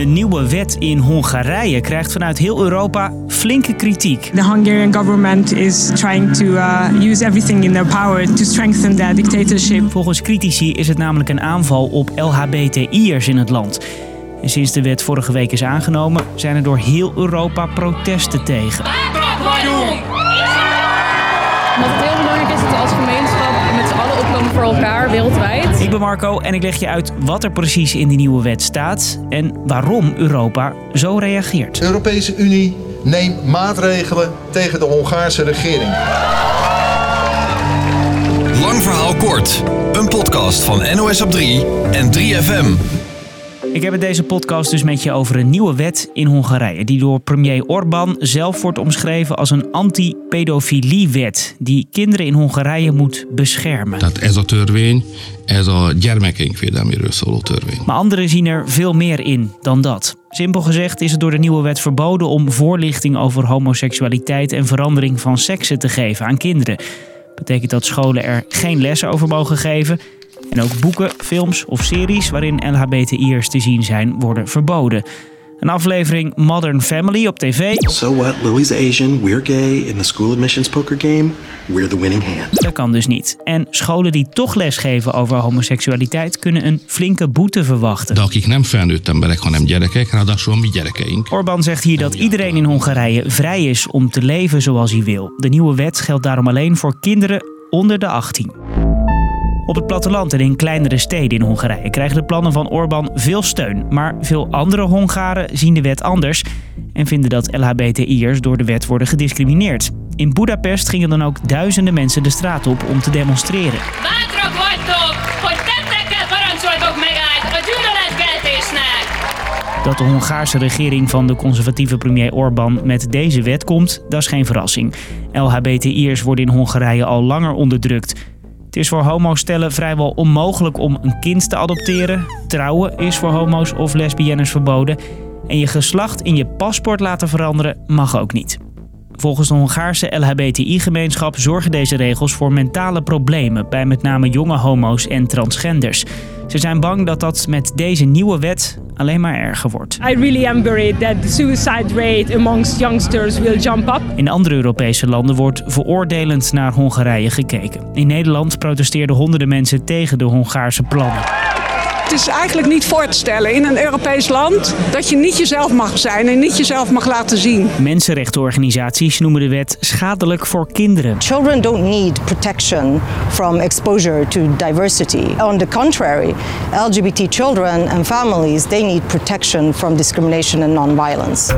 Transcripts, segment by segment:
Een nieuwe wet in Hongarije krijgt vanuit heel Europa flinke kritiek. The Hungarian government is trying to uh, use everything in their power to strengthen their dictatorship. Volgens critici is het namelijk een aanval op LHBTI'ers in het land. En sinds de wet vorige week is aangenomen, zijn er door heel Europa protesten tegen. Wat het heel belangrijk is dat we als gemeenschap voor elkaar wereldwijd. Ik ben Marco en ik leg je uit wat er precies in die nieuwe wet staat en waarom Europa zo reageert. De Europese Unie neemt maatregelen tegen de Hongaarse regering. Lang verhaal kort. Een podcast van NOS op 3 en 3FM. Ik heb het deze podcast dus met je over een nieuwe wet in Hongarije, die door premier Orbán zelf wordt omschreven als een anti-pedofiliewet, die kinderen in Hongarije moet beschermen. Tehát ez a törvény, ez a gyermekeink védelméről szóló törvény. Maar anderen zien er veel meer in dan dat. Simpel gezegd is het door de nieuwe wet verboden om voorlichting over homoseksualiteit en verandering van seksen te geven aan kinderen. Betekent dat scholen er geen lessen over mogen geven. En ook boeken, films of series waarin LHBTI'ers te zien zijn, worden verboden. Een aflevering Modern Family op tv, So what? Lily's Asian, we're gay. In the school admissions poker game, we're the winning hand. dat kan dus niet. En scholen die toch lesgeven over homoseksualiteit kunnen een flinke boete verwachten. De akik nem felnőtt emberek, hanem gyerekek, ráadásul a mi gyerekeink. Orbán zegt hier dat iedereen in Hongarije vrij is om te leven zoals hij wil. De nieuwe wet geldt daarom alleen voor kinderen onder de 18. Op het platteland en in kleinere steden in Hongarije krijgen de plannen van Orbán veel steun. Maar veel andere Hongaren zien de wet anders en vinden dat LHBTI'ers door de wet worden gediscrimineerd. In Budapest gingen dan ook duizenden mensen de straat op om te demonstreren. Dat de Hongaarse regering van de conservatieve premier Orbán met deze wet komt, dat is geen verrassing. LHBTI'ers worden in Hongarije al langer onderdrukt. Het is voor homostellen vrijwel onmogelijk om een kind te adopteren. Trouwen is voor homo's of lesbiennes verboden. En je geslacht in je paspoort laten veranderen mag ook niet. Volgens de Hongaarse LHBTI-gemeenschap zorgen deze regels voor mentale problemen bij met name jonge homo's en transgenders. Ze zijn bang dat dat met deze nieuwe wet alleen maar erger wordt. I really am worried that the suicide rate amongst youngsters will jump up. In andere Europese landen wordt veroordelend naar Hongarije gekeken. In Nederland protesteerden honderden mensen tegen de Hongaarse plannen. Het is eigenlijk niet voor te stellen in een Europees land dat je niet jezelf mag zijn en niet jezelf mag laten zien. Mensenrechtenorganisaties noemen de wet schadelijk voor kinderen. Children don't need protection from exposure to diversity. On the contrary, LGBT children and families they need protection from discrimination and non-violence.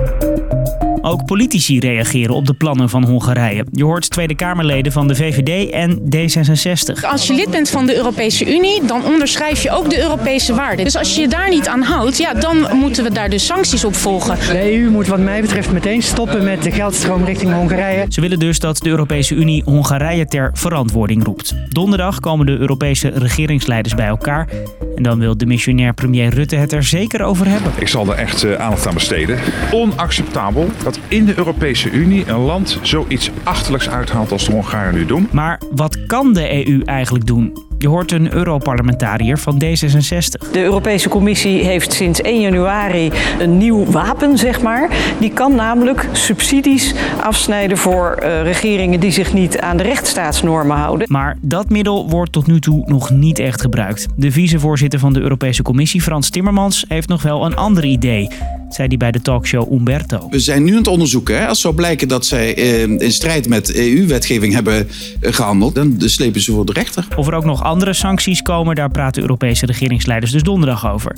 Ook politici reageren op de plannen van Hongarije. Je hoort Tweede Kamerleden van de VVD en D66. Als je lid bent van de Europese Unie, dan onderschrijf je ook de Europese waarden. Dus als je je daar niet aan houdt, ja, dan moeten we daar dus sancties op volgen. De EU moet wat mij betreft meteen stoppen met de geldstroom richting Hongarije. Ze willen dus dat de Europese Unie Hongarije ter verantwoording roept. Donderdag komen de Europese regeringsleiders bij elkaar. En dan wil de missionair premier Rutte het er zeker over hebben. Ik zal er echt eh, aandacht aan besteden. Onacceptabel dat in de Europese Unie een land zoiets achterlijks uithaalt als de Hongaren nu doen. Maar wat kan de EU eigenlijk doen? Je hoort een Europarlementariër van D66. De Europese Commissie heeft sinds 1 januari een nieuw wapen, zeg maar. Die kan namelijk subsidies afsnijden voor eh, regeringen die zich niet aan de rechtsstaatsnormen houden. Maar dat middel wordt tot nu toe nog niet echt gebruikt. De vicevoorzitter van de Europese Commissie, Frans Timmermans, heeft nog wel een ander idee. Zei hij bij de talkshow Umberto. We zijn nu aan het onderzoeken. Hè? Als zou blijken dat zij eh, in strijd met EU-wetgeving hebben eh, gehandeld, dan slepen ze voor de rechter. Of er ook nog andere sancties komen, daar praten Europese regeringsleiders dus donderdag over.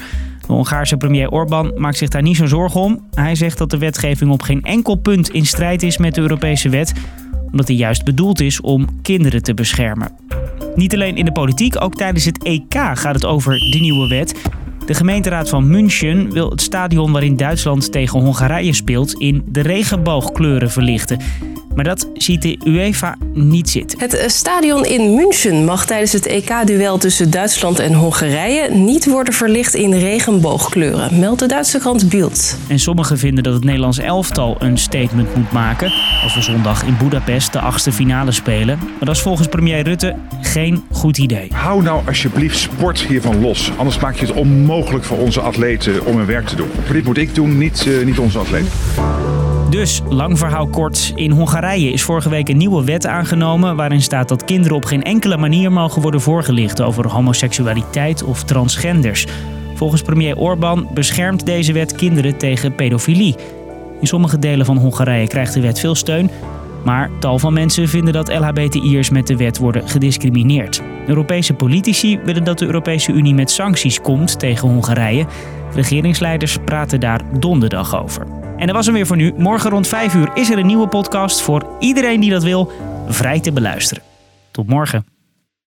De Hongaarse premier Orbán maakt zich daar niet zo zorgen om. Hij zegt dat de wetgeving op geen enkel punt in strijd is met de Europese wet, omdat die juist bedoeld is om kinderen te beschermen. Niet alleen in de politiek, ook tijdens het EK gaat het over de nieuwe wet. De gemeenteraad van München wil het stadion waarin Duitsland tegen Hongarije speelt in de regenboogkleuren verlichten. Maar dat ziet de UEFA niet zitten. Het eh, stadion in München mag tijdens het EK-duel tussen Duitsland en Hongarije niet worden verlicht in regenboogkleuren, meldt de Duitse krant Bild. En sommigen vinden dat het Nederlands elftal een statement moet maken. Als we zondag in Budapest de achtste finale spelen. Maar dat is volgens premier Rutte geen goed idee. Hou nou alsjeblieft sport hiervan los. Anders maak je het onmogelijk voor onze atleten om hun werk te doen. Dit moet ik doen, niet, uh, niet onze atleten. Dus, lang verhaal kort. In Hongarije is vorige week een nieuwe wet aangenomen waarin staat dat kinderen op geen enkele manier mogen worden voorgelicht over homoseksualiteit of transgenders. Volgens premier Orbán beschermt deze wet kinderen tegen pedofilie. In sommige delen van Hongarije krijgt de wet veel steun, maar tal van mensen vinden dat LHBTI'ers met de wet worden gediscrimineerd. Europese politici willen dat de Europese Unie met sancties komt tegen Hongarije. Regeringsleiders praten daar donderdag over. En dat was hem weer voor nu. Morgen rond 5 uur is er een nieuwe podcast voor iedereen die dat wil vrij te beluisteren. Tot morgen.